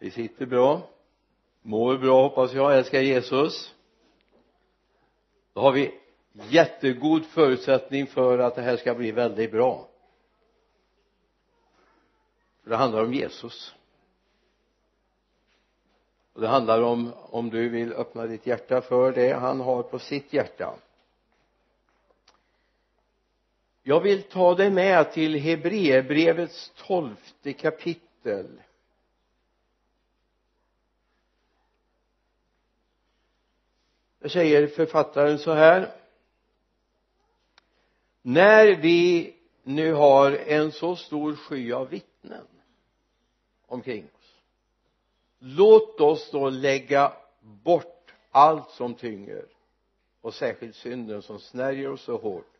vi sitter bra. Mår bra hoppas jag. Älskar Jesus. Då har vi jättegod förutsättning för att det här ska bli väldigt bra. För det handlar om Jesus. Och det handlar om om du vill öppna ditt hjärta för det han har på sitt hjärta. Jag vill ta dig med till Hebreerbrevets tolfte kapitel. Det säger författaren så här. När vi nu har en så stor sky av vittnen omkring oss låt oss då lägga bort allt som tynger och särskilt synden som snärjer oss så hårt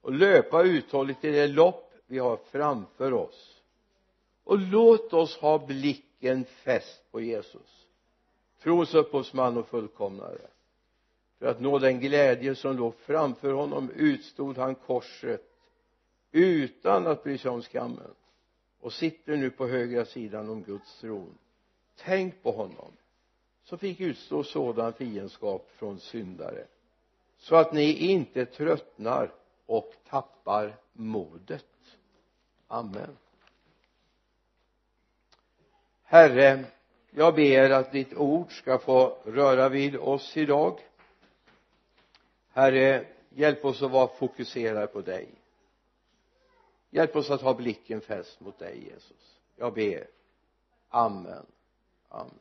och löpa uthålligt i det lopp vi har framför oss. Och låt oss ha blicken fäst på Jesus trons upphovsman och fullkomnare för att nå den glädje som låg framför honom utstod han korset utan att bry sig om skammen och sitter nu på högra sidan om Guds tron. Tänk på honom som fick utstå sådan fiendskap från syndare så att ni inte tröttnar och tappar modet. Amen. Herre jag ber att ditt ord ska få röra vid oss idag herre hjälp oss att vara fokuserade på dig. Hjälp oss att ha blicken fäst mot dig Jesus. Jag ber. Amen. Amen.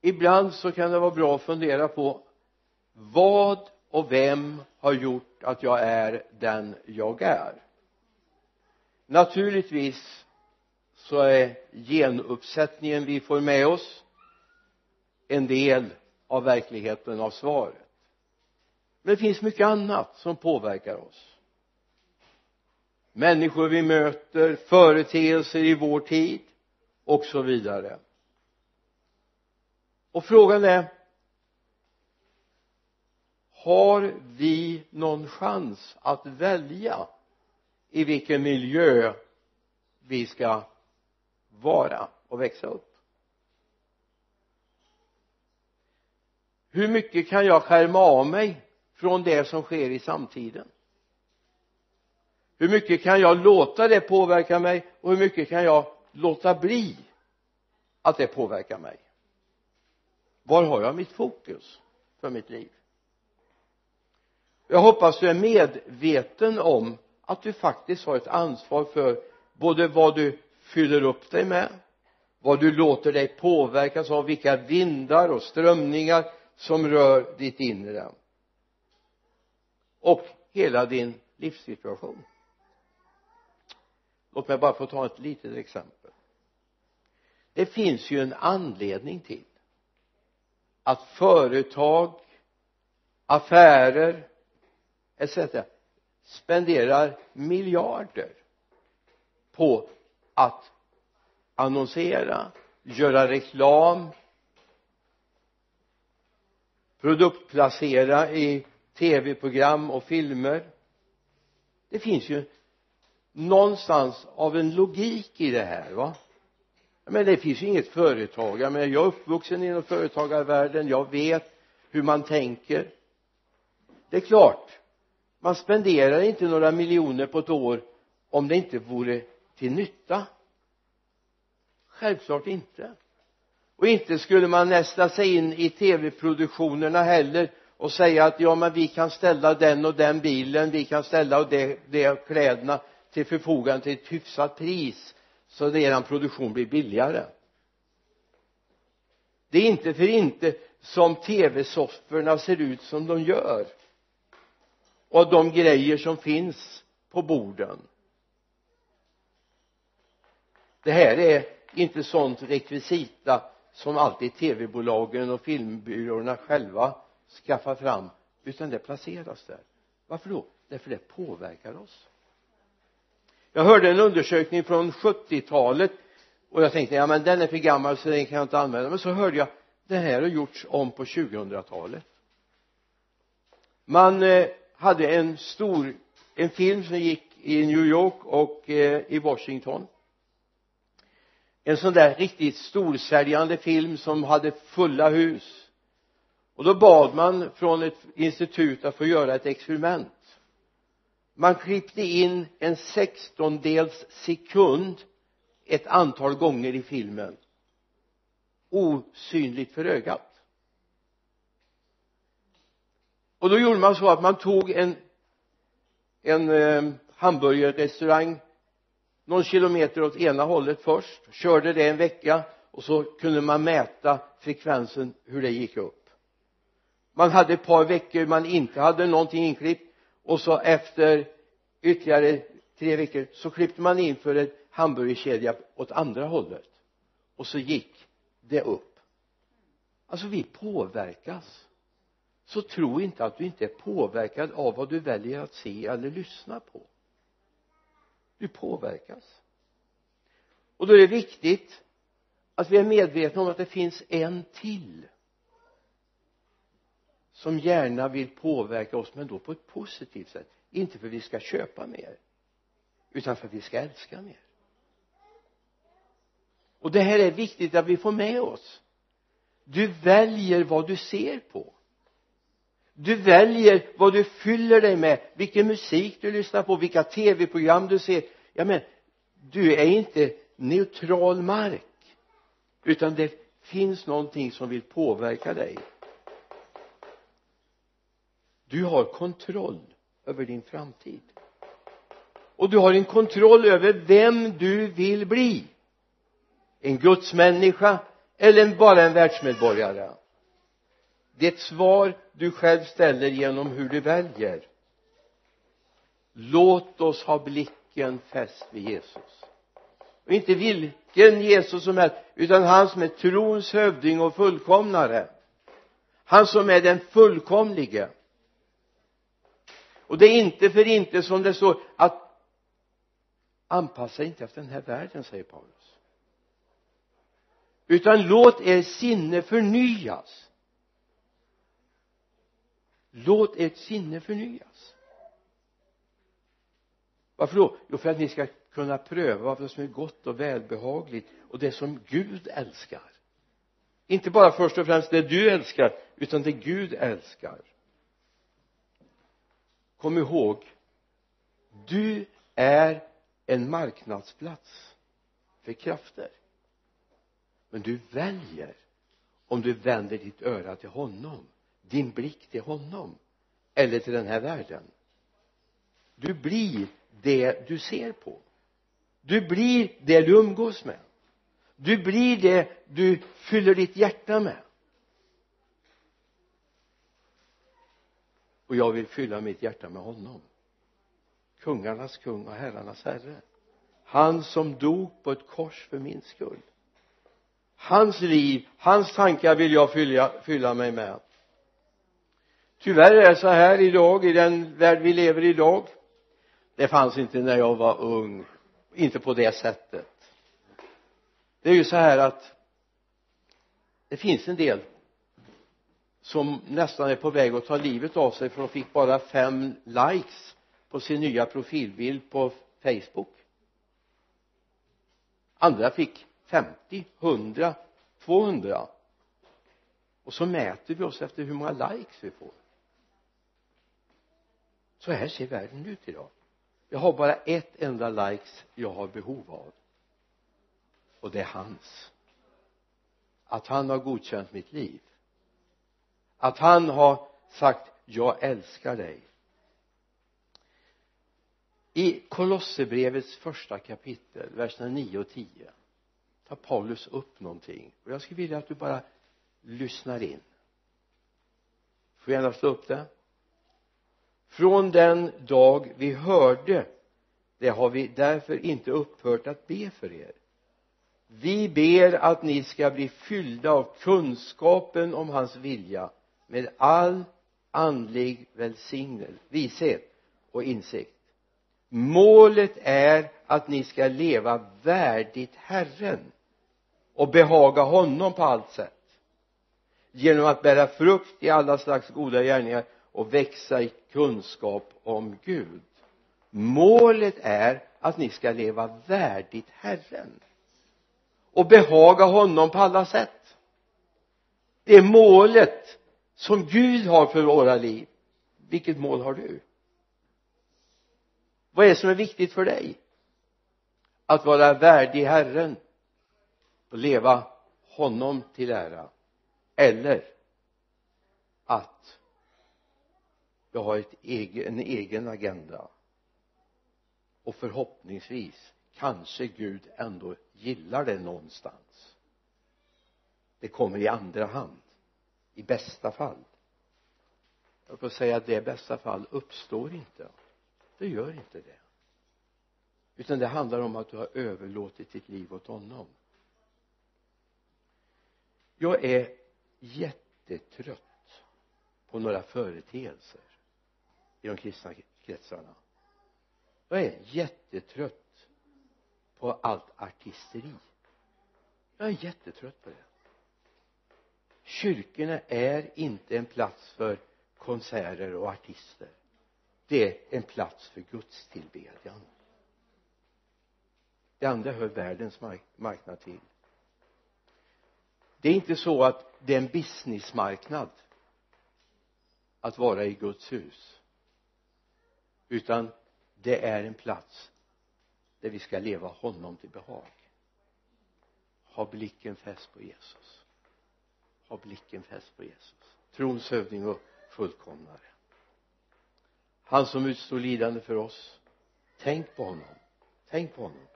Ibland så kan det vara bra att fundera på vad och vem har gjort att jag är den jag är. Naturligtvis så är genuppsättningen vi får med oss en del av verkligheten av svaret. Men det finns mycket annat som påverkar oss. Människor vi möter företeelser i vår tid och så vidare. Och frågan är har vi någon chans att välja i vilken miljö vi ska vara och växa upp. Hur mycket kan jag skärma av mig från det som sker i samtiden? Hur mycket kan jag låta det påverka mig och hur mycket kan jag låta bli att det påverkar mig? Var har jag mitt fokus för mitt liv? Jag hoppas du är medveten om att du faktiskt har ett ansvar för både vad du fyller upp dig med. Vad du låter dig påverkas av vilka vindar och strömningar som rör ditt inre. Och hela din livssituation. Låt mig bara få ta ett litet exempel. Det finns ju en anledning till att företag affärer etc spenderar miljarder på att annonsera göra reklam produktplacera i tv-program och filmer. Det finns ju någonstans av en logik i det här va? Men det finns ju inget företag. Jag menar jag är uppvuxen inom företagarvärlden. Jag vet hur man tänker. Det är klart man spenderar inte några miljoner på ett år om det inte vore till nytta? Självklart inte. Och inte skulle man nästa sig in i tv-produktionerna heller och säga att ja men vi kan ställa den och den bilen vi kan ställa och det, det kläderna till förfogande till ett hyfsat pris så att eran produktion blir billigare. Det är inte för inte som tv-sofforna ser ut som de gör och de grejer som finns på borden det här är inte sånt rekvisita som alltid tv-bolagen och filmbyråerna själva skaffar fram utan det placeras där. Varför då? Därför det påverkar oss. Jag hörde en undersökning från 70-talet och jag tänkte ja men den är för gammal så den kan jag inte använda. Men så hörde jag det här har gjorts om på 2000-talet man eh, hade en stor en film som gick i New York och eh, i Washington en sån där riktigt storsäljande film som hade fulla hus. Och då bad man från ett institut att få göra ett experiment. Man klippte in en sextondels sekund ett antal gånger i filmen. Osynligt för ögat. Och då gjorde man så att man tog en en eh, hamburgerrestaurang någon kilometer åt ena hållet först körde det en vecka och så kunde man mäta frekvensen hur det gick upp. Man hade ett par veckor man inte hade någonting inklippt och så efter ytterligare tre veckor så klippte man in för en hamburgerkedja åt andra hållet. Och så gick det upp. Alltså vi påverkas. Så tro inte att du inte är påverkad av vad du väljer att se eller lyssna på du påverkas. Och då är det viktigt att vi är medvetna om att det finns en till som gärna vill påverka oss men då på ett positivt sätt. Inte för att vi ska köpa mer utan för att vi ska älska mer. Och det här är viktigt att vi får med oss. Du väljer vad du ser på du väljer vad du fyller dig med vilken musik du lyssnar på vilka tv-program du ser. Ja men du är inte neutral mark utan det finns någonting som vill påverka dig. Du har kontroll över din framtid. Och du har en kontroll över vem du vill bli. En gudsmänniska eller bara en världsmedborgare det är ett svar du själv ställer genom hur du väljer. Låt oss ha blicken fäst vid Jesus. Och inte vilken Jesus som helst utan han som är trons hövding och fullkomnare. Han som är den fullkomlige. Och det är inte för inte som det står att anpassa inte efter den här världen säger Paulus. Utan låt er sinne förnyas låt ert sinne förnyas. Varför då? Jo för att ni ska kunna pröva vad som är gott och välbehagligt och det som Gud älskar. Inte bara först och främst det du älskar utan det Gud älskar. Kom ihåg du är en marknadsplats för krafter. Men du väljer om du vänder ditt öra till honom din blick till honom eller till den här världen. Du blir det du ser på. Du blir det du umgås med. Du blir det du fyller ditt hjärta med. Och jag vill fylla mitt hjärta med honom. Kungarnas kung och herrarnas herre. Han som dog på ett kors för min skull. Hans liv, hans tankar vill jag fylla, fylla mig med tyvärr är det så här idag i den värld vi lever i idag. Det fanns inte när jag var ung inte på det sättet. Det är ju så här att det finns en del som nästan är på väg att ta livet av sig för de fick bara fem likes på sin nya profilbild på Facebook. Andra fick 50, 100, 200 och så mäter vi oss efter hur många likes vi får så här ser världen ut idag. Jag har bara ett enda likes jag har behov av. Och det är hans. Att han har godkänt mitt liv. Att han har sagt jag älskar dig. I Kolosserbrevets första kapitel verserna 9 och 10 tar Paulus upp någonting. Och jag skulle vilja att du bara lyssnar in. Får gärna slå upp det? Från den dag vi hörde det har vi därför inte upphört att be för er. Vi ber att ni ska bli fyllda av kunskapen om hans vilja med all andlig välsignelse, vishet och insikt. Målet är att ni ska leva värdigt Herren och behaga honom på allt sätt. Genom att bära frukt i alla slags goda gärningar och växa i kunskap om Gud. Målet är att ni ska leva värdigt Herren och behaga honom på alla sätt. Det är målet som Gud har för våra liv. Vilket mål har du? Vad är det som är viktigt för dig? Att vara värdig Herren och leva honom till ära. Eller att jag har ett egen, en egen agenda. Och förhoppningsvis kanske Gud ändå gillar det någonstans. Det kommer i andra hand i bästa fall. Jag får säga att det i bästa fall uppstår inte. Det gör inte det. Utan det handlar om att du har överlåtit ditt liv åt honom. Jag är jättetrött på några företeelser i de kristna kretsarna. Jag är jättetrött på allt artisteri. Jag är jättetrött på det. Kyrkorna är inte en plats för konserter och artister. Det är en plats för gudstillbedjan. Det andra hör världens marknad till. Det är inte så att det är en businessmarknad att vara i Guds hus utan det är en plats där vi ska leva honom till behag. Ha blicken fäst på Jesus. Ha blicken fäst på Jesus. Trons hövding och fullkomnare. Han som utstår lidande för oss. Tänk på honom. Tänk på honom.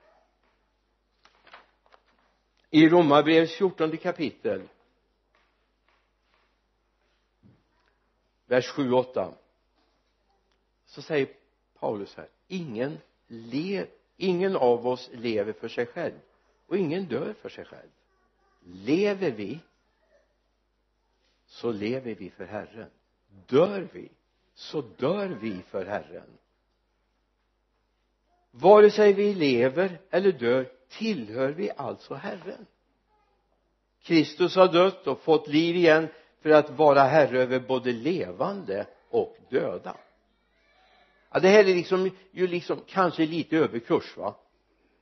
I romarbrevets fjortonde kapitel vers 7 8 så säger Paulus här. Ingen le, ingen av oss lever för sig själv. Och ingen dör för sig själv. Lever vi så lever vi för Herren. Dör vi så dör vi för Herren. Vare sig vi lever eller dör tillhör vi alltså Herren? Kristus har dött och fått liv igen för att vara herre över både levande och döda ja, det här är liksom ju liksom kanske lite överkurs va?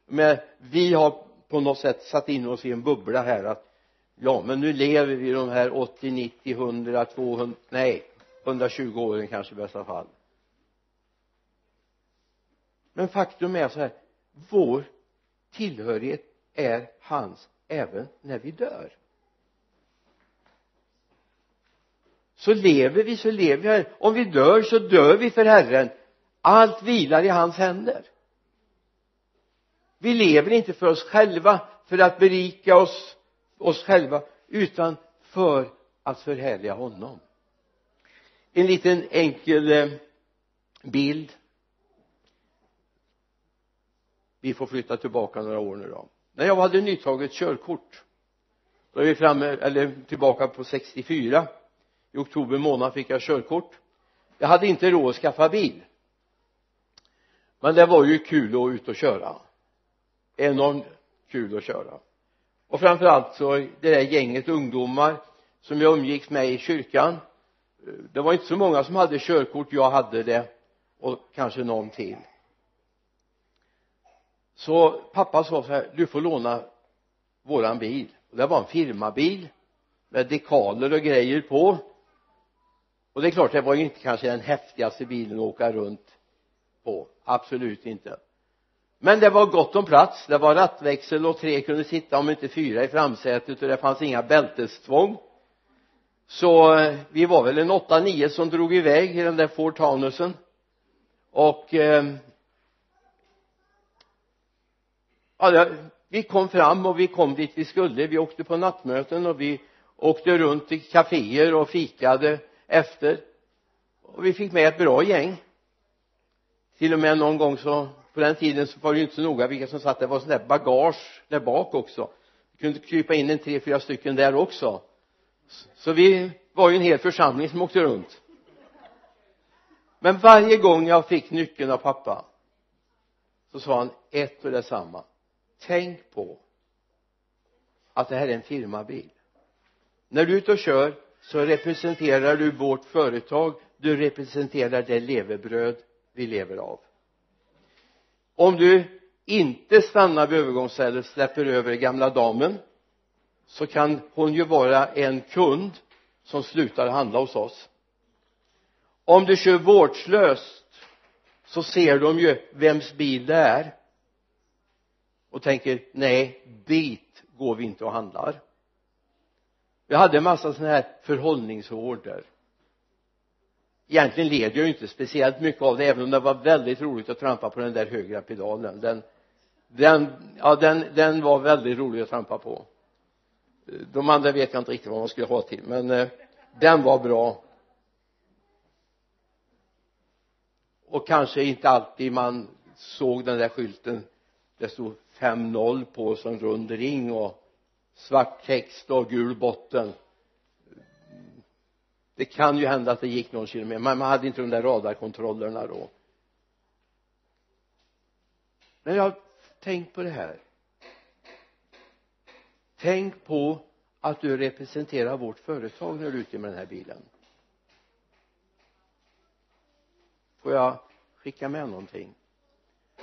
Men vi har på något sätt satt in oss i en bubbla här att ja men nu lever vi de här 80, 90, 100, 200 nej 120 åren kanske i bästa fall. Men faktum är så här vår tillhörighet är hans även när vi dör. Så lever vi så lever vi här. Om vi dör så dör vi för Herren allt vilar i hans händer. Vi lever inte för oss själva för att berika oss oss själva utan för att förhärliga honom. En liten enkel eh, bild. Vi får flytta tillbaka några år nu då. När jag hade nytaget körkort då är vi framme eller tillbaka på 64 i oktober månad fick jag körkort. Jag hade inte råd att skaffa bil men det var ju kul att ut och köra. Enormt kul att köra. Och framförallt så det där gänget ungdomar som jag umgicks med i kyrkan det var inte så många som hade körkort jag hade det och kanske någon till. Så pappa sa så här du får låna våran bil. Och det var en firmabil med dekaler och grejer på. Och det är klart det var ju inte kanske den häftigaste bilen att åka runt på. Absolut inte. Men det var gott om plats. Det var rattväxel och tre kunde sitta om inte fyra i framsätet och det fanns inga bältestvång. Så eh, vi var väl en åtta, nio som drog iväg i den där Ford Taunusen och eh, ja, vi kom fram och vi kom dit vi skulle. Vi åkte på nattmöten och vi åkte runt i kaféer och fikade efter. Och vi fick med ett bra gäng till och med någon gång så på den tiden så var det ju inte så noga vilka som satt det var sådär där bagage där bak också. Vi kunde krypa in en tre, fyra stycken där också. Så vi var ju en hel församling som åkte runt. Men varje gång jag fick nyckeln av pappa så sa han ett och detsamma. Tänk på att det här är en firmabil. När du är ute och kör så representerar du vårt företag. Du representerar det levebröd vi lever av. Om du inte stannar vid övergångsstället släpper över gamla damen så kan hon ju vara en kund som slutar handla hos oss. Om du kör vårdslöst så ser de ju vems bil det är och tänker nej dit går vi inte och handlar. Vi hade en massa sådana här förhållningsorder egentligen led jag ju inte speciellt mycket av det även om det var väldigt roligt att trampa på den där högra pedalen. Den den, ja den, den var väldigt rolig att trampa på. De andra vet jag inte riktigt vad man skulle ha till men eh, den var bra. Och kanske inte alltid man såg den där skylten. Det stod 5-0 på som rund ring och svart text och gul botten det kan ju hända att det gick någon kilometer men man hade inte de där radarkontrollerna då. Men jag har tänkt på det här. Tänk på att du representerar vårt företag när du är ute med den här bilen. Får jag skicka med någonting?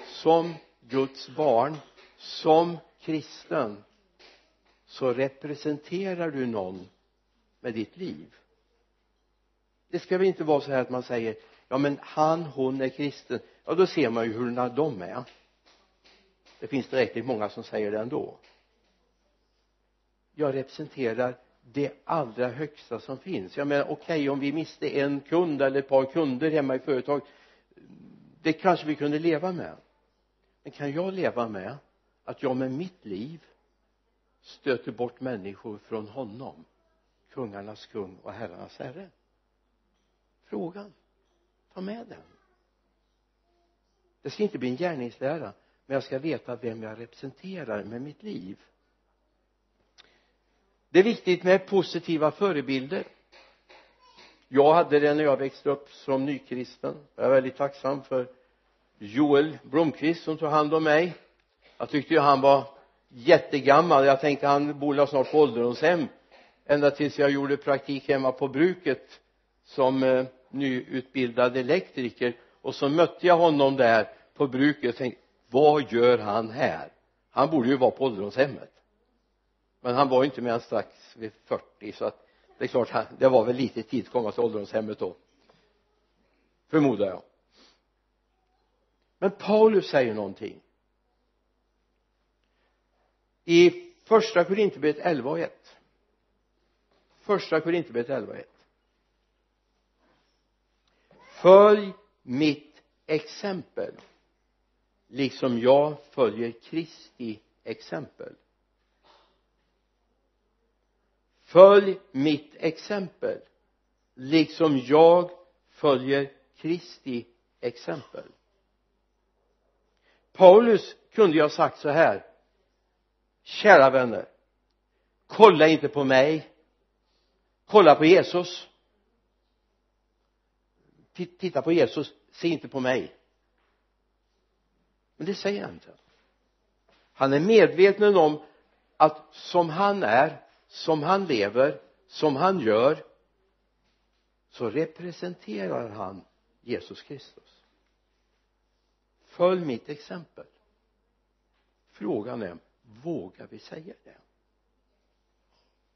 Som Guds barn som kristen så representerar du någon med ditt liv det ska väl inte vara så här att man säger ja men han, hon är kristen. Ja då ser man ju hur de är. Det finns tillräckligt många som säger det ändå. Jag representerar det allra högsta som finns. Jag menar okej okay, om vi miste en kund eller ett par kunder hemma i företaget det kanske vi kunde leva med. Men kan jag leva med att jag med mitt liv stöter bort människor från honom kungarnas kung och herrarnas herre? Frågan. Ta med den. Det ska inte bli en gärningslära men jag ska veta vem jag representerar med mitt liv. Det är viktigt med positiva förebilder. Jag hade det när jag växte upp som nykristen. Jag är väldigt tacksam för Joel Blomqvist som tog hand om mig. Jag tyckte ju han var jättegammal. Jag tänkte han bor snart på ålderdomshem ända tills jag gjorde praktik hemma på bruket som eh, nyutbildad elektriker. Och så mötte jag honom där på bruket och tänkte vad gör han här? Han borde ju vara på ålderdomshemmet. Men han var ju inte mer än strax vid 40 så att det är klart det var väl lite tid att komma till ålderdomshemmet då förmodar jag. Men Paulus säger någonting. I första Korinthierbrevet 11 och 1 första Korinthierbrevet 11 och 1 följ mitt exempel liksom jag följer Kristi exempel. Följ mitt exempel liksom jag följer Kristi exempel. Paulus kunde ju ha sagt så här kära vänner kolla inte på mig kolla på Jesus titta på Jesus se inte på mig. Men det säger han inte. Han är medveten om att som han är som han lever som han gör så representerar han Jesus Kristus. Följ mitt exempel. Frågan är vågar vi säga det?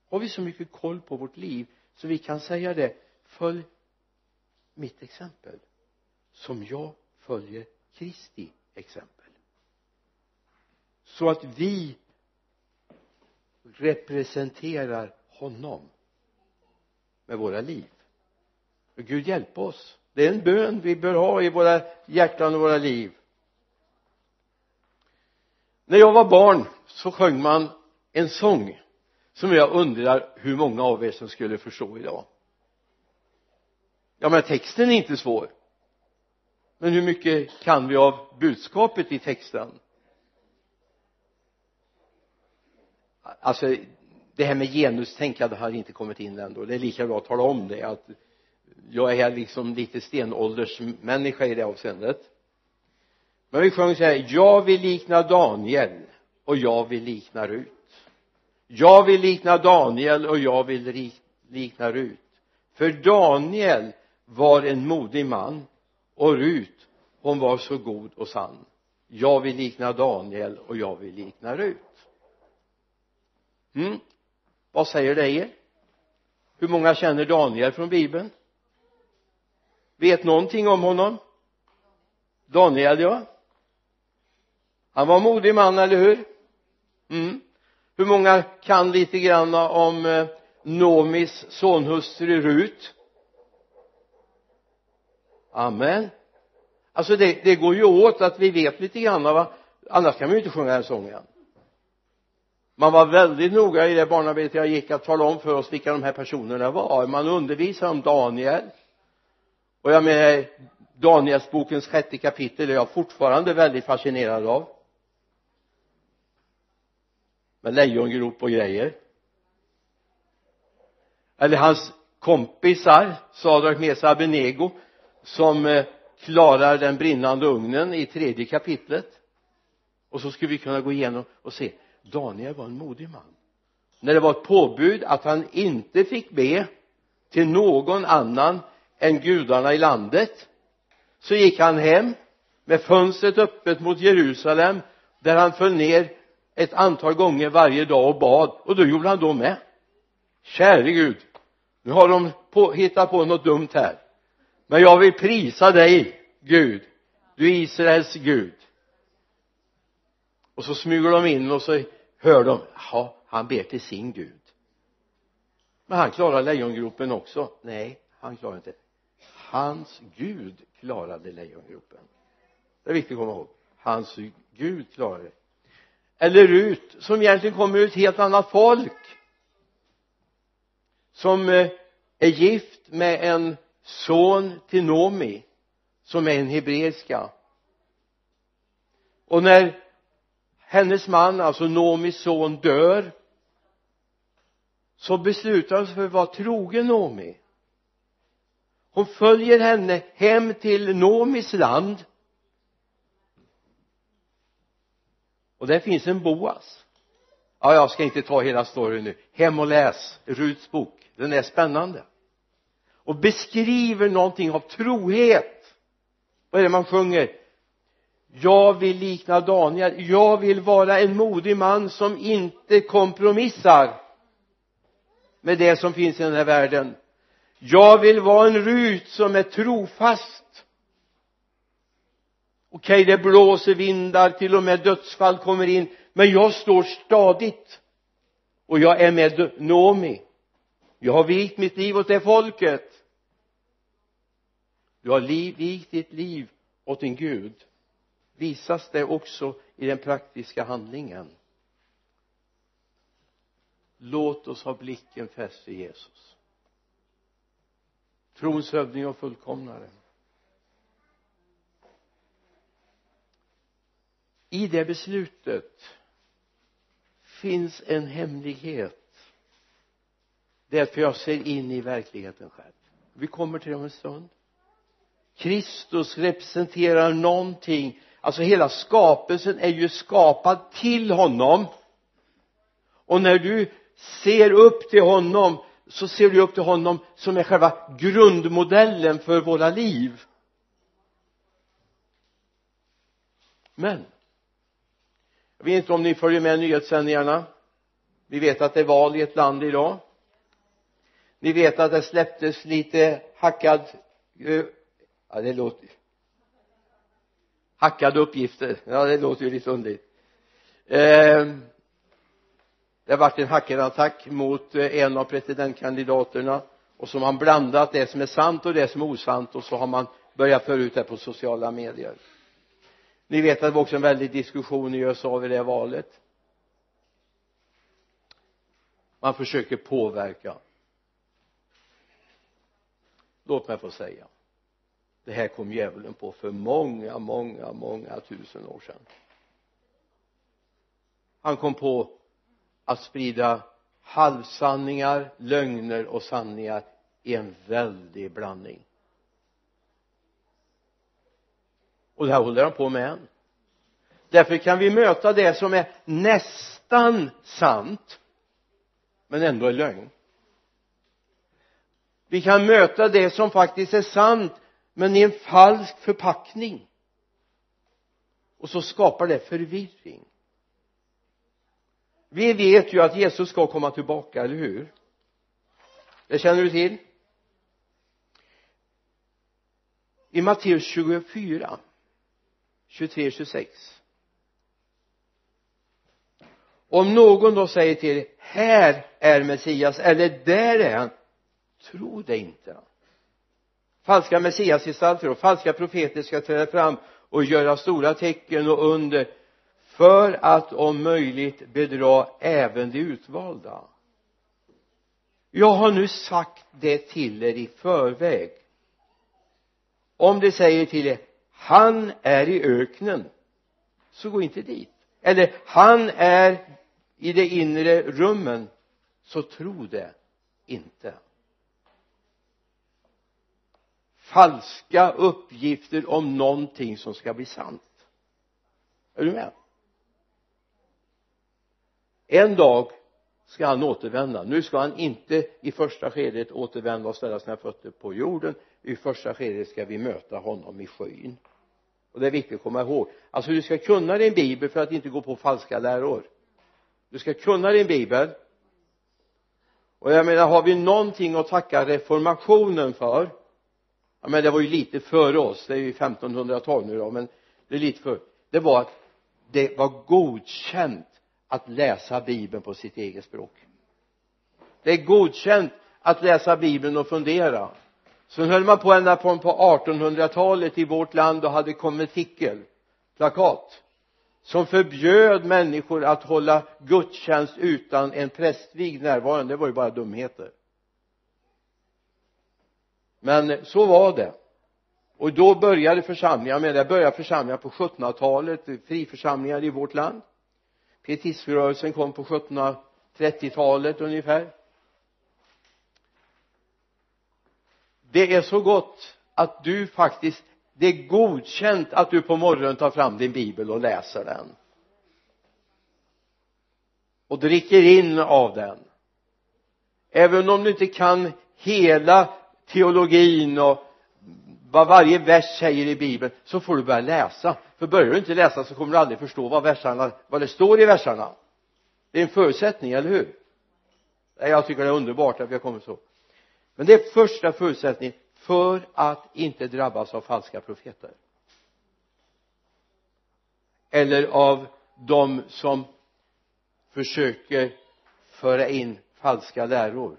Har vi så mycket koll på vårt liv så vi kan säga det? Följ mitt exempel som jag följer Kristi exempel. Så att vi representerar honom med våra liv. Och Gud hjälp oss. Det är en bön vi bör ha i våra hjärtan och våra liv. När jag var barn så sjöng man en sång som jag undrar hur många av er som skulle förstå idag ja men texten är inte svår. Men hur mycket kan vi av budskapet i texten? Alltså det här med genustänkande har inte kommit in ändå. Det är lika bra att tala om det att jag är liksom lite stenåldersmänniska i det avseendet. Men vi sjöng så här jag vill likna Daniel och jag vill likna Rut. Jag vill likna Daniel och jag vill likna Rut. För Daniel var en modig man och Rut hon var så god och sann. Jag vill likna Daniel och jag vill likna Rut. Mm. vad säger det er? Hur många känner Daniel från bibeln? Vet någonting om honom? Daniel ja. Han var en modig man eller hur? Mm. hur många kan lite grann om eh, Nomis sonhustru Rut? Amen. Alltså det, det går ju åt att vi vet lite grann va annars kan vi ju inte sjunga den sången. Man var väldigt noga i det barnarbete jag gick att tala om för oss vilka de här personerna var. Man undervisade om Daniel. Och jag menar Danielsbokens sjätte kapitel är jag fortfarande väldigt fascinerad av. Med lejongrop och grejer. Eller hans kompisar Sadrak Mesa Abenego som eh, klarar den brinnande ugnen i tredje kapitlet. Och så skulle vi kunna gå igenom och se Daniel var en modig man. När det var ett påbud att han inte fick be till någon annan än gudarna i landet så gick han hem med fönstret öppet mot Jerusalem där han föll ner ett antal gånger varje dag och bad. Och då gjorde han då med. Käre Gud nu har de på, hittat på något dumt här men jag vill prisa dig Gud. Du är Israels Gud. Och så smyger de in och så hör de ja han ber till sin Gud. Men han klarar lejongropen också. Nej han klarar inte. Hans Gud klarade lejongropen. Det är viktigt att komma ihåg. Hans Gud klarade. Det eller Rut som egentligen kommer ur ett helt annat folk. Som eh, är gift med en son till Nomi som är en hebreiska. Och när hennes man, alltså Nomis son, dör så beslutar hon sig för att vara trogen Nomi. Hon följer henne hem till Nomis land. Och där finns en Boas. Ja jag ska inte ta hela storyn nu. Hem och läs Ruts bok. Den är spännande och beskriver någonting av trohet. Vad är det man sjunger? Jag vill likna Daniel. Jag vill vara en modig man som inte kompromissar med det som finns i den här världen. Jag vill vara en Rut som är trofast. Okej okay, det blåser vindar till och med dödsfall kommer in men jag står stadigt. Och jag är med Nomi. Jag har vikt mitt liv åt det folket du har liv, ditt liv åt din Gud. Visas det också i den praktiska handlingen? Låt oss ha blicken fäst vid Jesus. Trons hövding och fullkomnare. I det beslutet finns en hemlighet. Därför jag ser in i verkligheten själv. Vi kommer till det om en stund. Kristus representerar någonting. Alltså hela skapelsen är ju skapad till honom. Och när du ser upp till honom så ser du upp till honom som är själva grundmodellen för våra liv. Men jag vet inte om ni följer med nyhetssändningarna. Vi vet att det är val i ett land idag. Ni vet att det släpptes lite hackad eh, ja det låter hackade uppgifter. Ja det låter ju lite underligt. Eh, det har varit en hackerattack mot eh, en av presidentkandidaterna och så har man blandat det som är sant och det som är osant och så har man börjat föra ut det på sociala medier. Ni vet att det var också en väldig diskussion i USA vid det valet. Man försöker påverka. Låt mig få säga det här kom djävulen på för många, många, många tusen år sedan. Han kom på att sprida halvsanningar, lögner och sanningar i en väldig blandning. Och det här håller han på med än. Därför kan vi möta det som är nästan sant men ändå är lögn. Vi kan möta det som faktiskt är sant men i en falsk förpackning. Och så skapar det förvirring. Vi vet ju att Jesus ska komma tillbaka, eller hur? Det känner du till? I Matteus 24 23 26 om någon då säger till er här är Messias eller där är han tro det inte falska messiasgestalter och falska profeter ska träda fram och göra stora tecken och under för att om möjligt bedra även de utvalda. Jag har nu sagt det till er i förväg. Om de säger till er han är i öknen så gå inte dit. Eller han är i de inre rummen så tro det inte falska uppgifter om någonting som ska bli sant. Är du med? En dag ska han återvända. Nu ska han inte i första skedet återvända och ställa sina fötter på jorden. I första skedet ska vi möta honom i skyn. Och det är viktigt att komma ihåg. Alltså du ska kunna din bibel för att inte gå på falska läror. Du ska kunna din bibel. Och jag menar har vi någonting att tacka reformationen för ja men det var ju lite före oss. Det är ju 1500-tal nu då men det är lite för det var att det var godkänt att läsa bibeln på sitt eget språk. Det är godkänt att läsa bibeln och fundera. Sen höll man på ända på, på 1800-talet i vårt land och hade konventikel plakat som förbjöd människor att hålla gudstjänst utan en prästvigd närvarande. Det var ju bara dumheter men så var det. Och då började församlingar med det. Började församlingar på 1700-talet friförsamlingar i vårt land. Pietiströrelsen kom på 1730-talet ungefär. Det är så gott att du faktiskt det är godkänt att du på morgonen tar fram din bibel och läser den. Och dricker in av den. Även om du inte kan hela teologin och vad varje vers säger i bibeln så får du börja läsa. För börjar du inte läsa så kommer du aldrig förstå vad versarna vad det står i versarna. Det är en förutsättning, eller hur? Jag tycker det är underbart att vi har kommit så. Men det är första förutsättningen för att inte drabbas av falska profeter. Eller av de som försöker föra in falska läror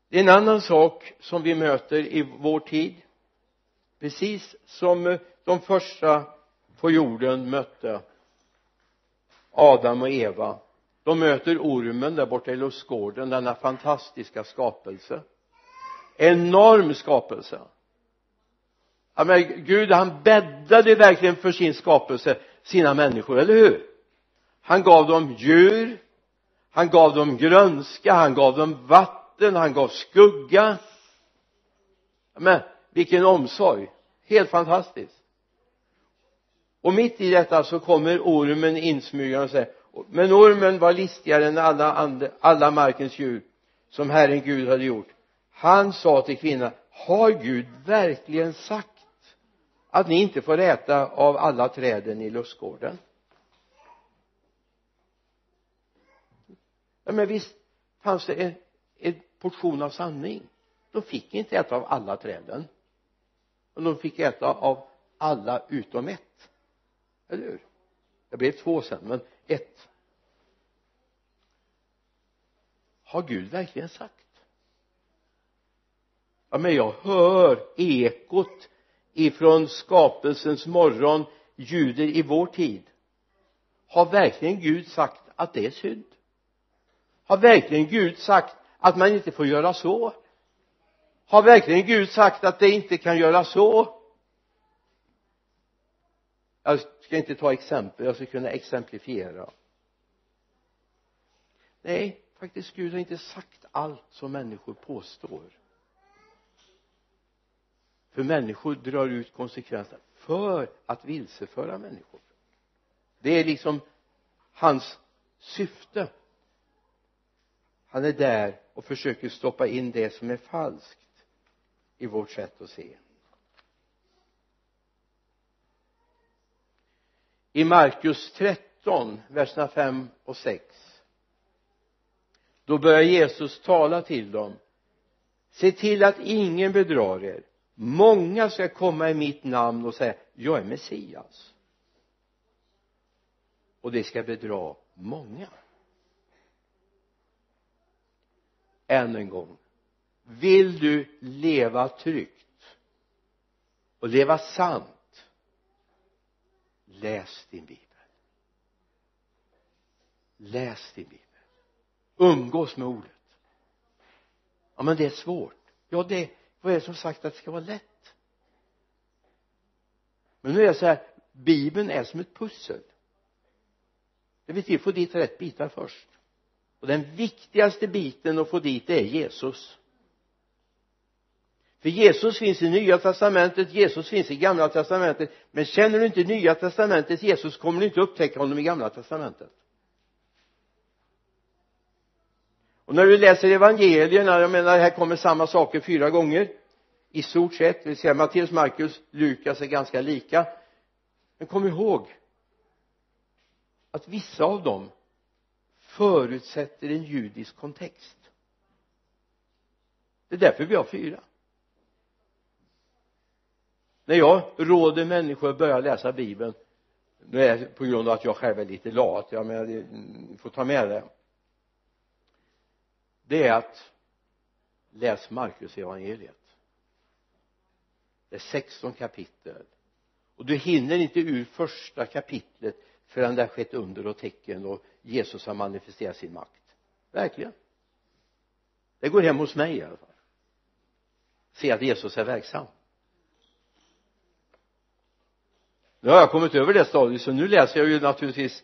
det är en annan sak som vi möter i vår tid. Precis som de första på jorden mötte Adam och Eva. De möter ormen där borta i lustgården denna fantastiska skapelse. Enorm skapelse. Ja men Gud han bäddade verkligen för sin skapelse sina människor, eller hur? Han gav dem djur han gav dem grönska, han gav dem vatten, han gav skugga. Men vilken omsorg. Helt fantastiskt. Och mitt i detta så kommer ormen insmygande och säger men ormen var listigare än alla, andra, alla markens djur som Herren Gud hade gjort. Han sa till kvinnan har Gud verkligen sagt att ni inte får äta av alla träden i lustgården? Ja men visst fanns det en, en portion av sanning. De fick inte äta av alla träden. Och de fick äta av alla utom ett. Eller hur? Det blev två sen men ett. Har Gud verkligen sagt? Ja men jag hör ekot ifrån skapelsens morgon ljuder i vår tid. Har verkligen Gud sagt att det är synd? Har verkligen Gud sagt att man inte får göra så. Har verkligen Gud sagt att det inte kan göra så? Jag ska inte ta exempel jag ska kunna exemplifiera. Nej faktiskt Gud har inte sagt allt som människor påstår. För människor drar ut konsekvenserna för att vilseföra människor. Det är liksom hans syfte. Han är där och försöker stoppa in det som är falskt i vårt sätt att se. I Markus 13 verserna 5 och 6 då börjar Jesus tala till dem. Se till att ingen bedrar er. Många ska komma i mitt namn och säga jag är Messias. Och det ska bedra många. Än en gång. Vill du leva tryggt och leva sant läs din bibel. Läs din bibel. Umgås med ordet. Ja men det är svårt. Ja det vad är det som sagt att det ska vara lätt? Men nu är det så här bibeln är som ett pussel. Det vill till få dit rätt bitar först och den viktigaste biten att få dit det är Jesus. För Jesus finns i nya testamentet Jesus finns i gamla testamentet. Men känner du inte nya Testamentet Jesus kommer du inte upptäcka honom i gamla testamentet. Och när du läser evangelierna jag menar här kommer samma saker fyra gånger. I stort sett det vill säga Matteus, Markus, Lukas är ganska lika. Men kom ihåg att vissa av dem förutsätter en judisk kontext. Det är därför vi har fyra. När jag råder människor att börja läsa bibeln nu är det på grund av att jag själv är lite lat. Jag menar, ni får ta med det. Det är att läs Markus evangeliet. Det är 16 kapitel. Och du hinner inte ur första kapitlet förrän det har skett under och tecken och Jesus har manifesterat sin makt. Verkligen. Det går hem hos mig i alla fall. Se att Jesus är verksam. Nu har jag kommit över det stadiet så nu läser jag ju naturligtvis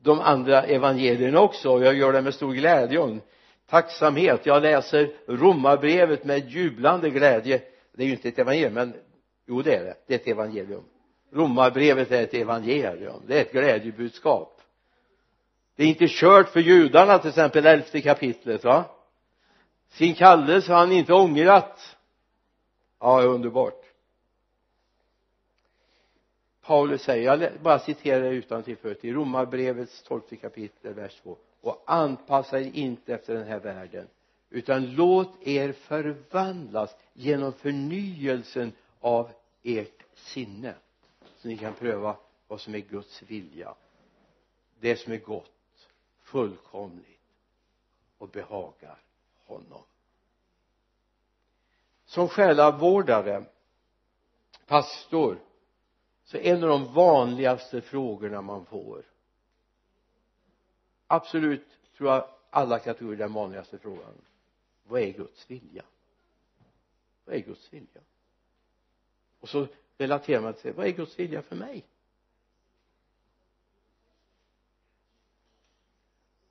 de andra evangelierna också och jag gör det med stor glädje och tacksamhet. Jag läser romarbrevet med jublande glädje. Det är ju inte ett evangelium men jo det är det. Det är ett evangelium romarbrevet är ett evangelium. Det är ett glädjebudskap. Det är inte kört för judarna till exempel elfte kapitlet va? Sin kallelse har han inte ångrat. Ja underbart. Paulus säger, jag bara citerar utan till förut i romarbrevets tolfte kapitel vers 2 och anpassa er inte efter den här världen utan låt er förvandlas genom förnyelsen av ert sinne så ni kan pröva vad som är Guds vilja. Det som är gott fullkomligt och behagar honom. Som själavårdare pastor så en av de vanligaste frågorna man får. Absolut tror jag alla kategorier den vanligaste frågan. Vad är Guds vilja? Vad är Guds vilja? Och så relaterar man till vad är Guds vilja för mig?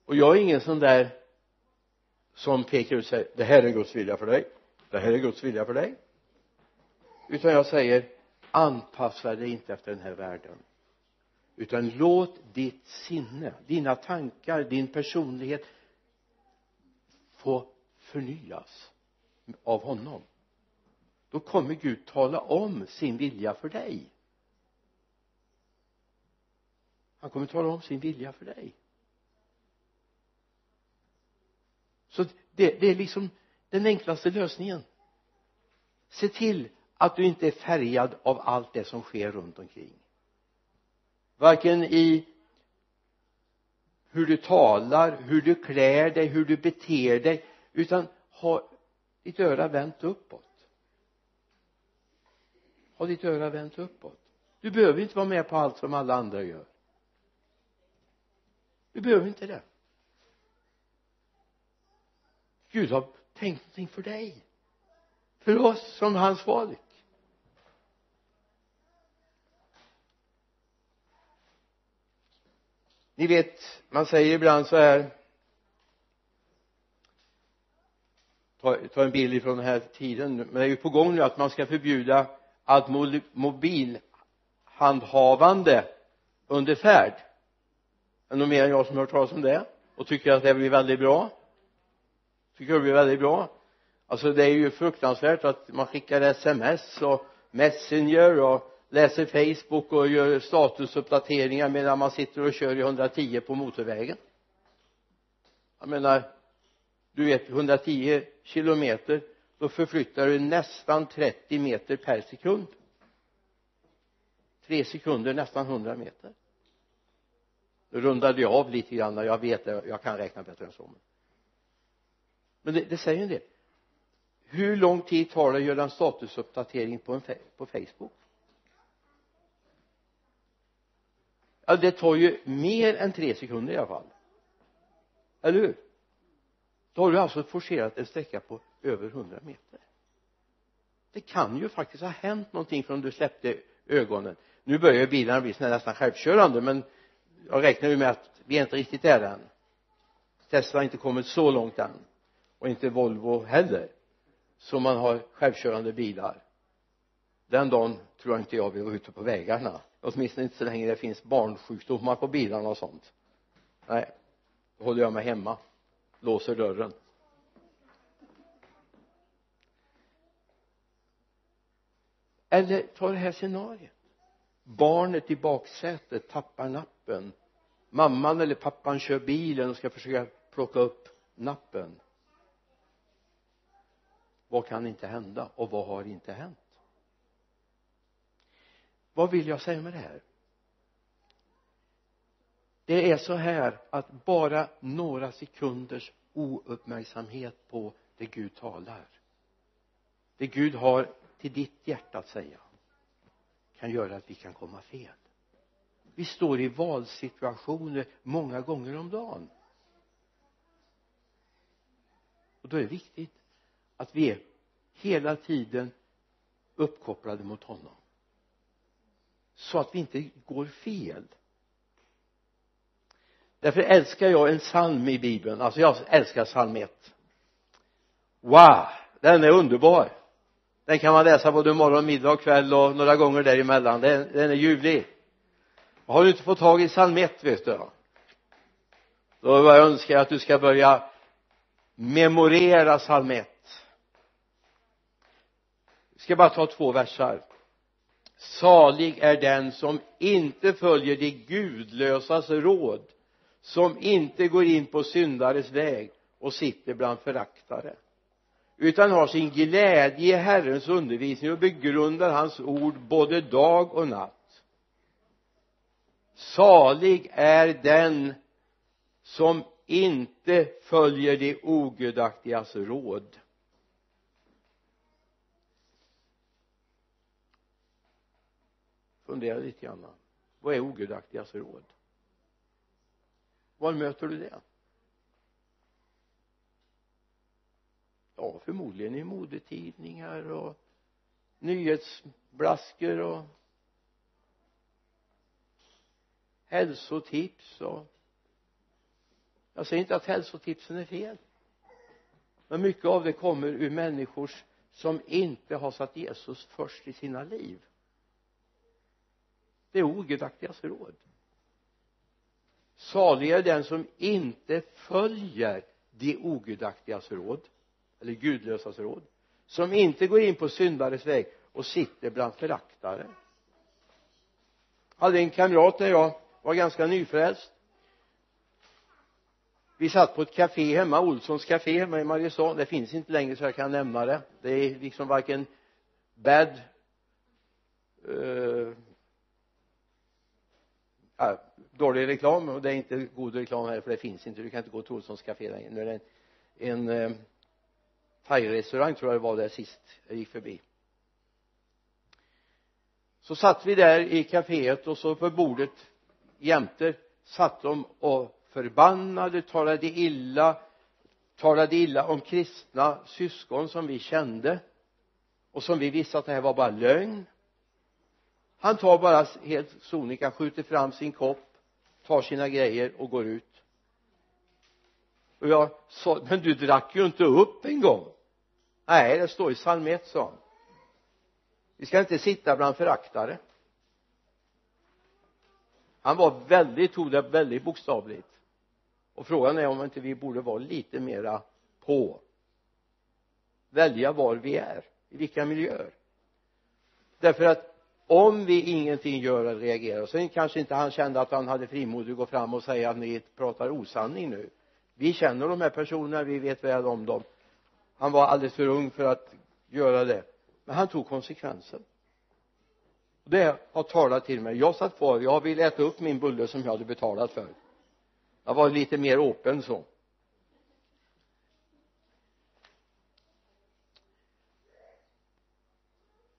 Och jag är ingen sån där som pekar ut och säger det här är Guds vilja för dig. Det här är Guds vilja för dig. Utan jag säger anpassa dig inte efter den här världen. Utan låt ditt sinne, dina tankar, din personlighet få förnyas av honom då kommer Gud tala om sin vilja för dig. Han kommer tala om sin vilja för dig. Så det, det är liksom den enklaste lösningen. Se till att du inte är färgad av allt det som sker runt omkring. Varken i hur du talar, hur du klär dig, hur du beter dig utan ha ditt öra vänt uppåt ha ditt öra vänt uppåt. Du behöver inte vara med på allt som alla andra gör. Du behöver inte det. Gud har tänkt någonting för dig. För oss som hans folk. Ni vet man säger ibland så här. Ta, ta en bild ifrån den här tiden. Men det är ju på gång nu att man ska förbjuda allt mobilhandhavande under färd är nog någon mer än jag som har hört talas om det? Och tycker att det blir väldigt bra? Tycker jag blir väldigt bra? Alltså det är ju fruktansvärt att man skickar sms och messenger och läser facebook och gör statusuppdateringar medan man sitter och kör i 110 på motorvägen. Jag menar du vet 110 kilometer då förflyttar du nästan 30 meter per sekund. Tre sekunder nästan 100 meter. Nu rundade jag av lite grann jag vet det, jag kan räkna bättre än så men det, det säger en del. Hur lång tid tar det att göra en statusuppdatering på, en, på Facebook? Ja det tar ju mer än tre sekunder i alla fall. Eller hur? Då har du alltså forcerat en sträcka på över 100 meter. Det kan ju faktiskt ha hänt någonting från du släppte ögonen. Nu börjar bilarna bli nästan självkörande men jag räknar ju med att vi är inte riktigt där än. Tesla har inte kommit så långt än. Och inte Volvo heller så man har självkörande bilar. Den dagen tror jag inte jag vill vara ute på vägarna. Åtminstone inte så länge det finns barnsjukdomar på bilarna och sånt. Nej då håller jag mig hemma. Låser dörren. Eller ta det här scenariet. Barnet i baksätet tappar nappen. Mamman eller pappan kör bilen och ska försöka plocka upp nappen. Vad kan inte hända och vad har inte hänt? Vad vill jag säga med det här? Det är så här att bara några sekunders ouppmärksamhet på det Gud talar. Det Gud har till ditt hjärta att säga kan göra att vi kan komma fel. Vi står i valsituationer många gånger om dagen. Och då är det viktigt att vi är hela tiden uppkopplade mot honom. Så att vi inte går fel. Därför älskar jag en psalm i bibeln. Alltså jag älskar psalm 1 wow den är underbar den kan man läsa både morgon, middag och kväll och några gånger däremellan. Den, den är ljuvlig. Har du inte fått tag i psalm 1 vet du då önskar jag att du ska börja memorera psalm 1 vi ska bara ta två versar. Salig är den som inte följer de gudlösas råd som inte går in på syndares väg och sitter bland föraktare utan har sin glädje i Herrens undervisning och begrundar hans ord både dag och natt. Salig är den som inte följer de ogudaktigas råd. Fundera lite grann. Vad är ogudaktigas råd? Var möter du det? Ja förmodligen i modetidningar och nyhetsblaskor och hälsotips och jag säger inte att hälsotipsen är fel. Men mycket av det kommer ur människor som inte har satt Jesus först i sina liv. Det är ogudaktigas råd. Salig är den som inte följer de ogudaktigas råd eller gudlösas råd som inte går in på syndares väg och sitter bland föraktare. Hade en kamrat när jag var ganska nyfrälst. Vi satt på ett café hemma, Olssons café hemma i Mariestad. Det finns inte längre så jag kan nämna det. Det är liksom varken bad uh, ja, dålig reklam och det är inte god reklam här för det finns inte. Du kan inte gå till Olssons café längre. Nu är det en, en eh, thai-restaurang tror jag det var där sist jag gick förbi. Så satt vi där i kaféet och så på bordet jämte satt de och förbannade, talade illa talade illa om kristna syskon som vi kände och som vi visste att det här var bara lögn. Han tar bara helt sonika skjuter fram sin kopp tar sina grejer och går ut. Och jag sa men du drack ju inte upp en gång nej det står i psalm 1 sa han. Vi ska inte sitta bland föraktare. Han var väldigt, tog det väldigt bokstavligt. Och frågan är om inte vi borde vara lite mera på. Välja var vi är i vilka miljöer. Därför att om vi ingenting gör eller reagerar sen kanske inte han kände att han hade frimod att gå fram och säga att ni pratar osanning nu. Vi känner de här personerna vi vet väl om dem han var alldeles för ung för att göra det. Men han tog konsekvensen. Det har talat till mig. Jag satt kvar. Jag ville äta upp min bulle som jag hade betalat för. Jag var lite mer öppen så.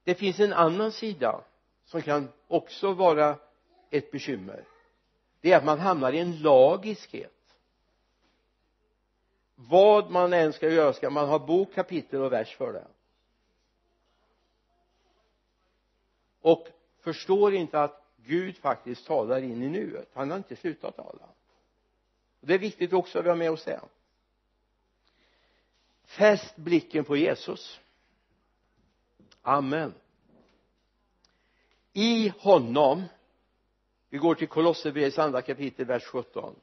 Det finns en annan sida som kan också vara ett bekymmer. Det är att man hamnar i en lagiskhet vad man än ska göra ska man ha bok, kapitel och vers för det. Och förstår inte att Gud faktiskt talar in i nuet. Han har inte slutat tala. Och det är viktigt också att vi har med oss det fäst blicken på Jesus. Amen. I honom vi går till Kolosserbrevets andra kapitel vers 17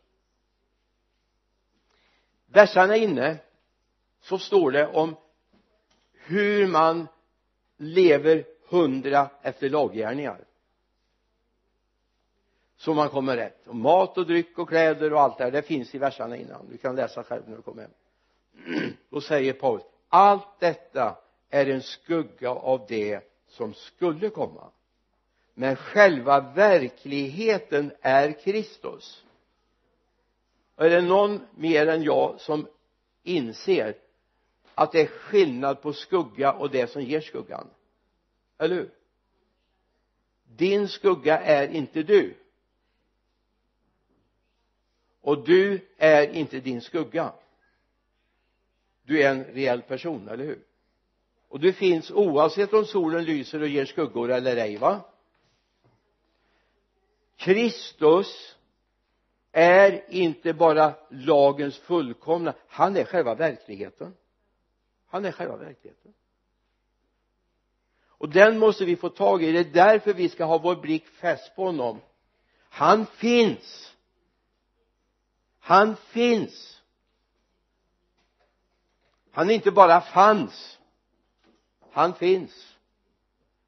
versarna inne så står det om hur man lever hundra efter laggärningar. Så man kommer rätt. Och mat och dryck och kläder och allt det här det finns i verserna innan. Du kan läsa själv när du kommer hem. Då säger Paulus allt detta är en skugga av det som skulle komma. Men själva verkligheten är Kristus är det någon mer än jag som inser att det är skillnad på skugga och det som ger skuggan? Eller hur? Din skugga är inte du. Och du är inte din skugga. Du är en reell person, eller hur? Och du finns oavsett om solen lyser och ger skuggor eller ej va? Kristus är inte bara lagens fullkomna han är själva verkligheten. Han är själva verkligheten. Och den måste vi få tag i. Det är därför vi ska ha vår blick fäst på honom. Han finns. Han finns. Han inte bara fanns. Han finns.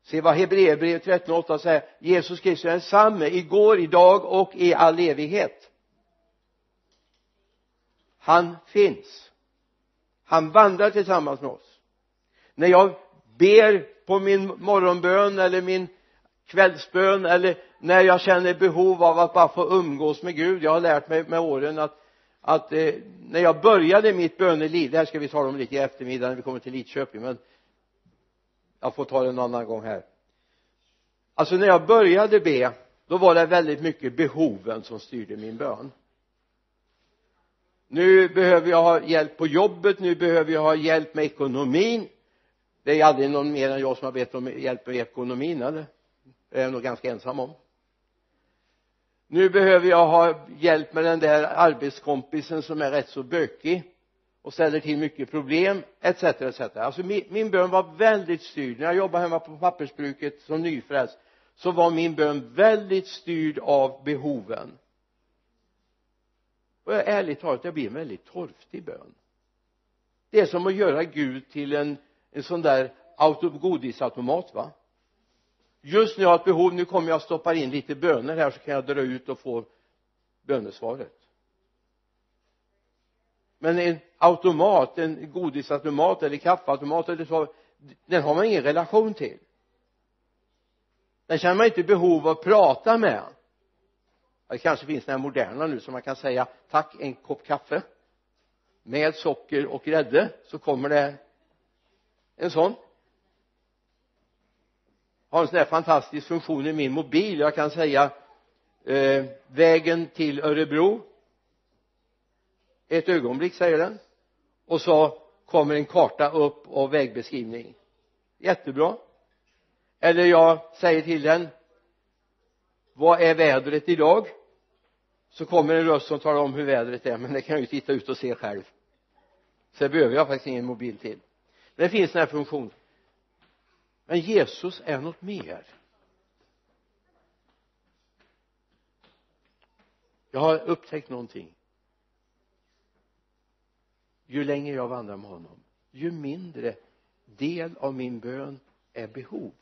Se vad Hebreerbrevet 13.8 säger. Jesus Kristus är densamme igår, idag och i all evighet han finns. Han vandrar tillsammans med oss. När jag ber på min morgonbön eller min kvällsbön eller när jag känner behov av att bara få umgås med Gud jag har lärt mig med åren att att eh, när jag började mitt böneliv det här ska vi tala om lite i eftermiddag när vi kommer till Lidköping men jag får ta det en annan gång här. Alltså när jag började be då var det väldigt mycket behoven som styrde min bön nu behöver jag ha hjälp på jobbet nu behöver jag ha hjälp med ekonomin. Det är aldrig någon mer än jag som har bett om hjälp med ekonomin eller? Det är jag nog ganska ensam om. Nu behöver jag ha hjälp med den där arbetskompisen som är rätt så bökig och ställer till mycket problem etc etc alltså min, min bön var väldigt styrd. När jag jobbade hemma på pappersbruket som nyfrälst så var min bön väldigt styrd av behoven och jag, ärligt talat det blir en väldigt torftig bön. Det är som att göra Gud till en en sån där godisautomat va? Just när jag har ett behov nu kommer jag stoppa in lite bönor här så kan jag dra ut och få bönesvaret. Men en automat, en godisautomat eller kaffeautomat eller så den har man ingen relation till. Den känner man inte behov av att prata med det kanske finns den här moderna nu som man kan säga tack en kopp kaffe med socker och grädde så kommer det en sån. Har en sån här fantastisk funktion i min mobil. Jag kan säga eh, vägen till Örebro. Ett ögonblick säger den. Och så kommer en karta upp och vägbeskrivning. Jättebra. Eller jag säger till den vad är vädret idag? Så kommer en röst som talar om hur vädret är men det kan jag ju titta ut och se själv. Så det behöver jag faktiskt ingen mobil till. Det finns den här funktionen. Men Jesus är något mer. Jag har upptäckt någonting. Ju längre jag vandrar med honom ju mindre del av min bön är behov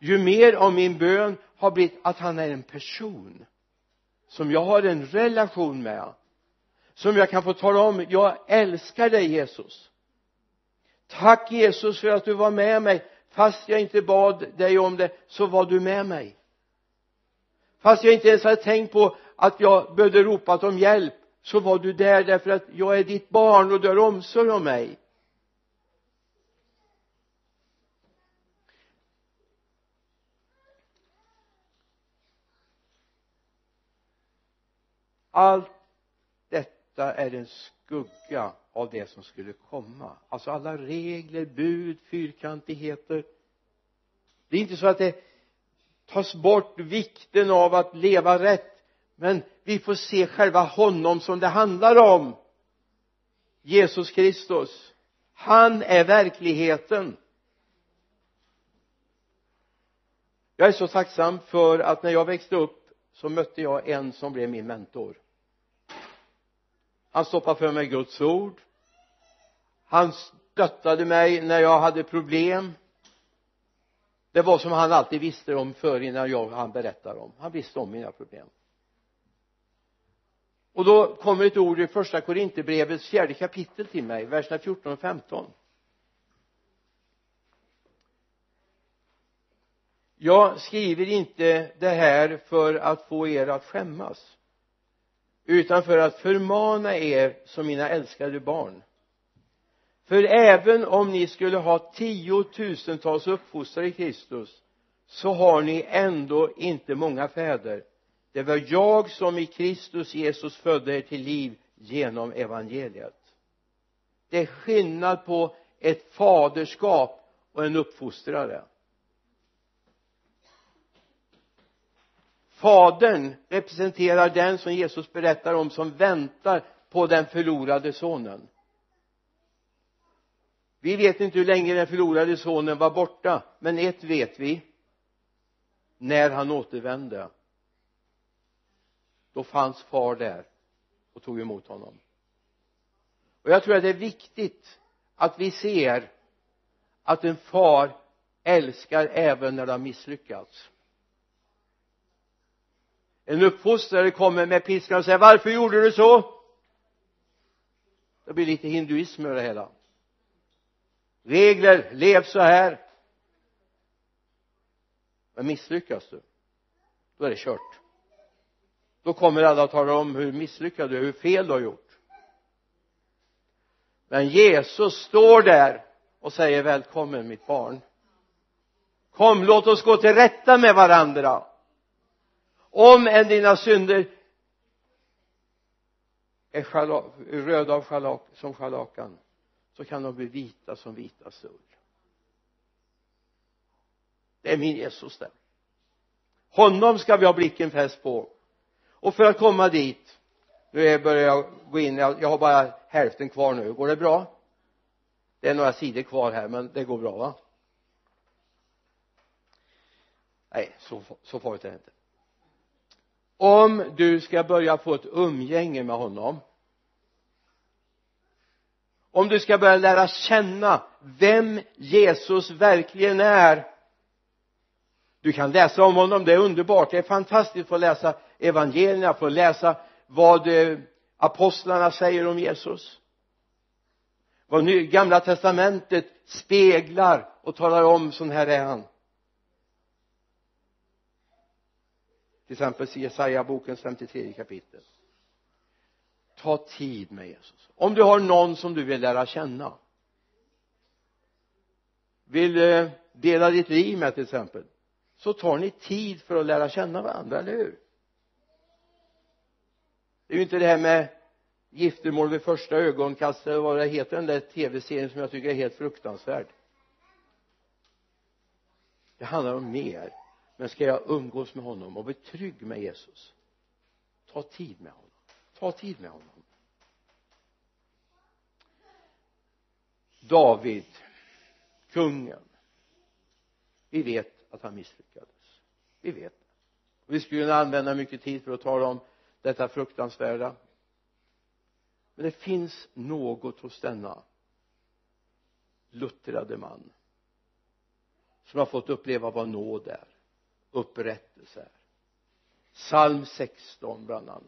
ju mer av min bön har blivit att han är en person som jag har en relation med som jag kan få tala om jag älskar dig Jesus. Tack Jesus för att du var med mig. Fast jag inte bad dig om det så var du med mig. Fast jag inte ens hade tänkt på att jag behövde ropa om hjälp så var du där därför att jag är ditt barn och du har omsorg om mig. Allt detta är en skugga av det som skulle komma. Alltså alla regler, bud, fyrkantigheter. Det är inte så att det tas bort vikten av att leva rätt men vi får se själva honom som det handlar om. Jesus Kristus. Han är verkligheten. Jag är så tacksam för att när jag växte upp så mötte jag en som blev min mentor han stoppade för mig Guds ord. Han stöttade mig när jag hade problem. Det var som han alltid visste om för innan jag han berättade om. Han visste om mina problem. Och då kommer ett ord i första Korinthierbrevets fjärde kapitel till mig verserna 14 och 15 jag skriver inte det här för att få er att skämmas utan för att förmana er som mina älskade barn. För även om ni skulle ha tiotusentals uppfostrare i Kristus så har ni ändå inte många fäder. Det var jag som i Kristus Jesus födde er till liv genom evangeliet. Det är skillnad på ett faderskap och en uppfostrare. Fadern representerar den som Jesus berättar om som väntar på den förlorade sonen. Vi vet inte hur länge den förlorade sonen var borta men ett vet vi. När han återvände då fanns far där och tog emot honom. Och jag tror att det är viktigt att vi ser att en far älskar även när det har misslyckats en uppfostrare kommer med piskan och säger varför gjorde du så? Det blir lite hinduism över det hela. Regler, lev så här. Men misslyckas du då är det kört. Då kommer alla att tala om hur misslyckad du är, hur fel du har gjort. Men Jesus står där och säger välkommen mitt barn. Kom låt oss gå till rätta med varandra om än dina synder är röda av schalak, som scharlakan så kan de bli vita som vita ull det är min Jesus där. Honom ska vi ha blicken fäst på. Och för att komma dit nu börjar jag gå in. Jag har bara hälften kvar nu. Går det bra? Det är några sidor kvar här men det går bra va? Nej så, så farligt är det inte om du ska börja få ett umgänge med honom om du ska börja lära känna vem Jesus verkligen är du kan läsa om honom, det är underbart, det är fantastiskt att få läsa evangelierna, få läsa vad eh, apostlarna säger om Jesus vad gamla testamentet speglar och talar om sån här är han. Till exempel Jesaja bokens 53 kapitel. Ta tid med Jesus. Om du har någon som du vill lära känna vill eh, dela ditt liv med till exempel så tar ni tid för att lära känna varandra, eller hur? Det är ju inte det här med giftermål vid första ögonkastet eller vad det heter den där tv-serien som jag tycker är helt fruktansvärd. Det handlar om mer men ska jag umgås med honom och bli trygg med Jesus? Ta tid med honom. Ta tid med honom. David kungen. Vi vet att han misslyckades. Vi vet det. Vi skulle kunna använda mycket tid för att tala om detta fruktansvärda. Men det finns något hos denna luttrade man som har fått uppleva vad nåd är upprättelse. Här psalm 16 bland annat.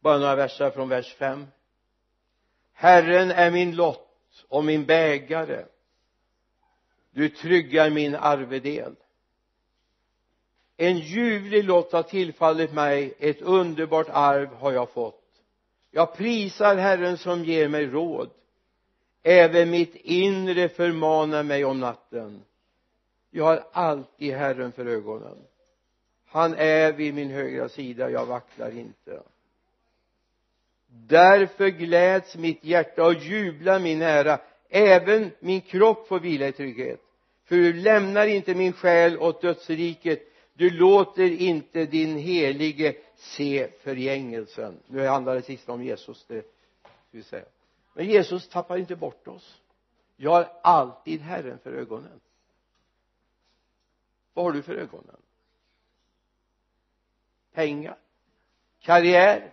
Bara några verser från vers 5 Herren är min lott och min bägare. Du tryggar min arvedel. En ljuvlig lott har tillfallit mig. Ett underbart arv har jag fått. Jag prisar Herren som ger mig råd även mitt inre förmanar mig om natten. Jag har alltid Herren för ögonen. Han är vid min högra sida jag vacklar inte. Därför gläds mitt hjärta och jublar min ära. Även min kropp får vila i trygghet. För du lämnar inte min själ åt dödsriket. Du låter inte din helige se förgängelsen. Nu handlar det sista om Jesus det vill säga men Jesus tappar inte bort oss. Jag har alltid Herren för ögonen. Vad har du för ögonen? Pengar? Karriär?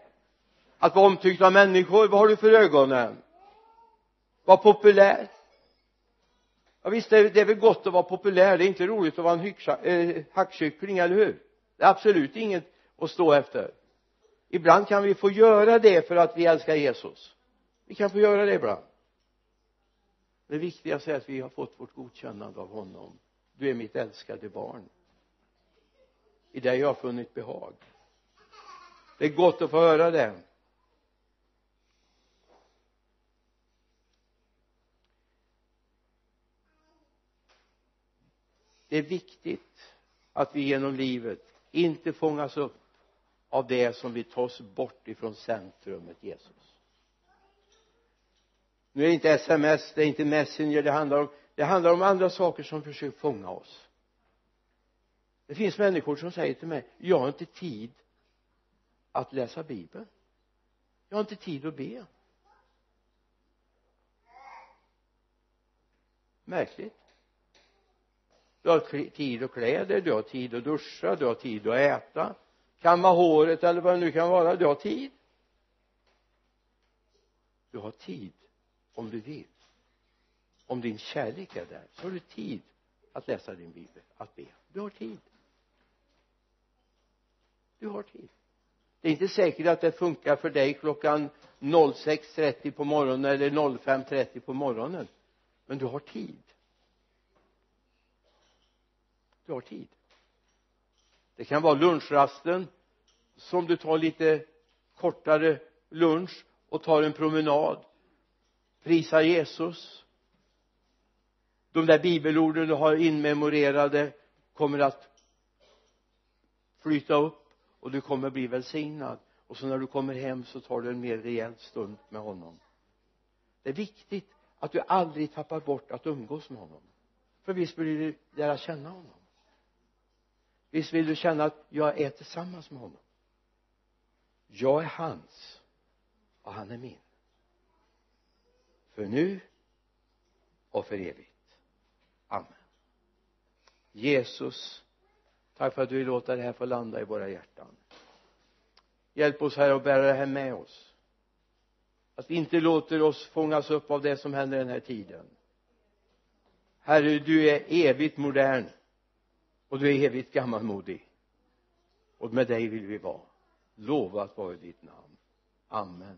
Att vara omtyckt av människor? Vad har du för ögonen? Var populär? Ja visst det är, det är väl gott att vara populär. Det är inte roligt att vara en äh, hackkyckling eller hur? Det är absolut inget att stå efter. Ibland kan vi få göra det för att vi älskar Jesus vi kan få göra det ibland det viktigaste är att vi har fått vårt godkännande av honom. Du är mitt älskade barn. I dig har jag funnit behag. Det är gott att få höra det. Det är viktigt att vi genom livet inte fångas upp av det som vill ta oss bort ifrån centrumet Jesus nu är det inte sms det är inte messenger det handlar om det handlar om andra saker som försöker fånga oss. Det finns människor som säger till mig jag har inte tid att läsa bibeln. Jag har inte tid att be. Märkligt. Du har tid att klä dig, du har tid att duscha, du har tid att äta kamma håret eller vad det nu kan vara, du har tid. Du har tid om du vill. Om din kärlek är där så har du tid att läsa din bibel, att be. Du har tid. Du har tid. Det är inte säkert att det funkar för dig klockan 06.30 på morgonen eller 05.30 på morgonen. Men du har tid. Du har tid. Det kan vara lunchrasten som du tar lite kortare lunch och tar en promenad prisa Jesus. De där bibelorden du har inmemorerade kommer att flyta upp och du kommer bli välsignad. Och så när du kommer hem så tar du en mer rejäl stund med honom. Det är viktigt att du aldrig tappar bort att umgås med honom. För visst vill du lära känna honom. Visst vill du känna att jag är tillsammans med honom. Jag är hans och han är min för nu och för evigt. Amen. Jesus tack för att du vill låta det här få landa i våra hjärtan. Hjälp oss här att bära det här med oss. Att vi inte låter oss fångas upp av det som händer den här tiden. Herre du är evigt modern och du är evigt gammalmodig. Och med dig vill vi vara. Lovat vare ditt namn. Amen.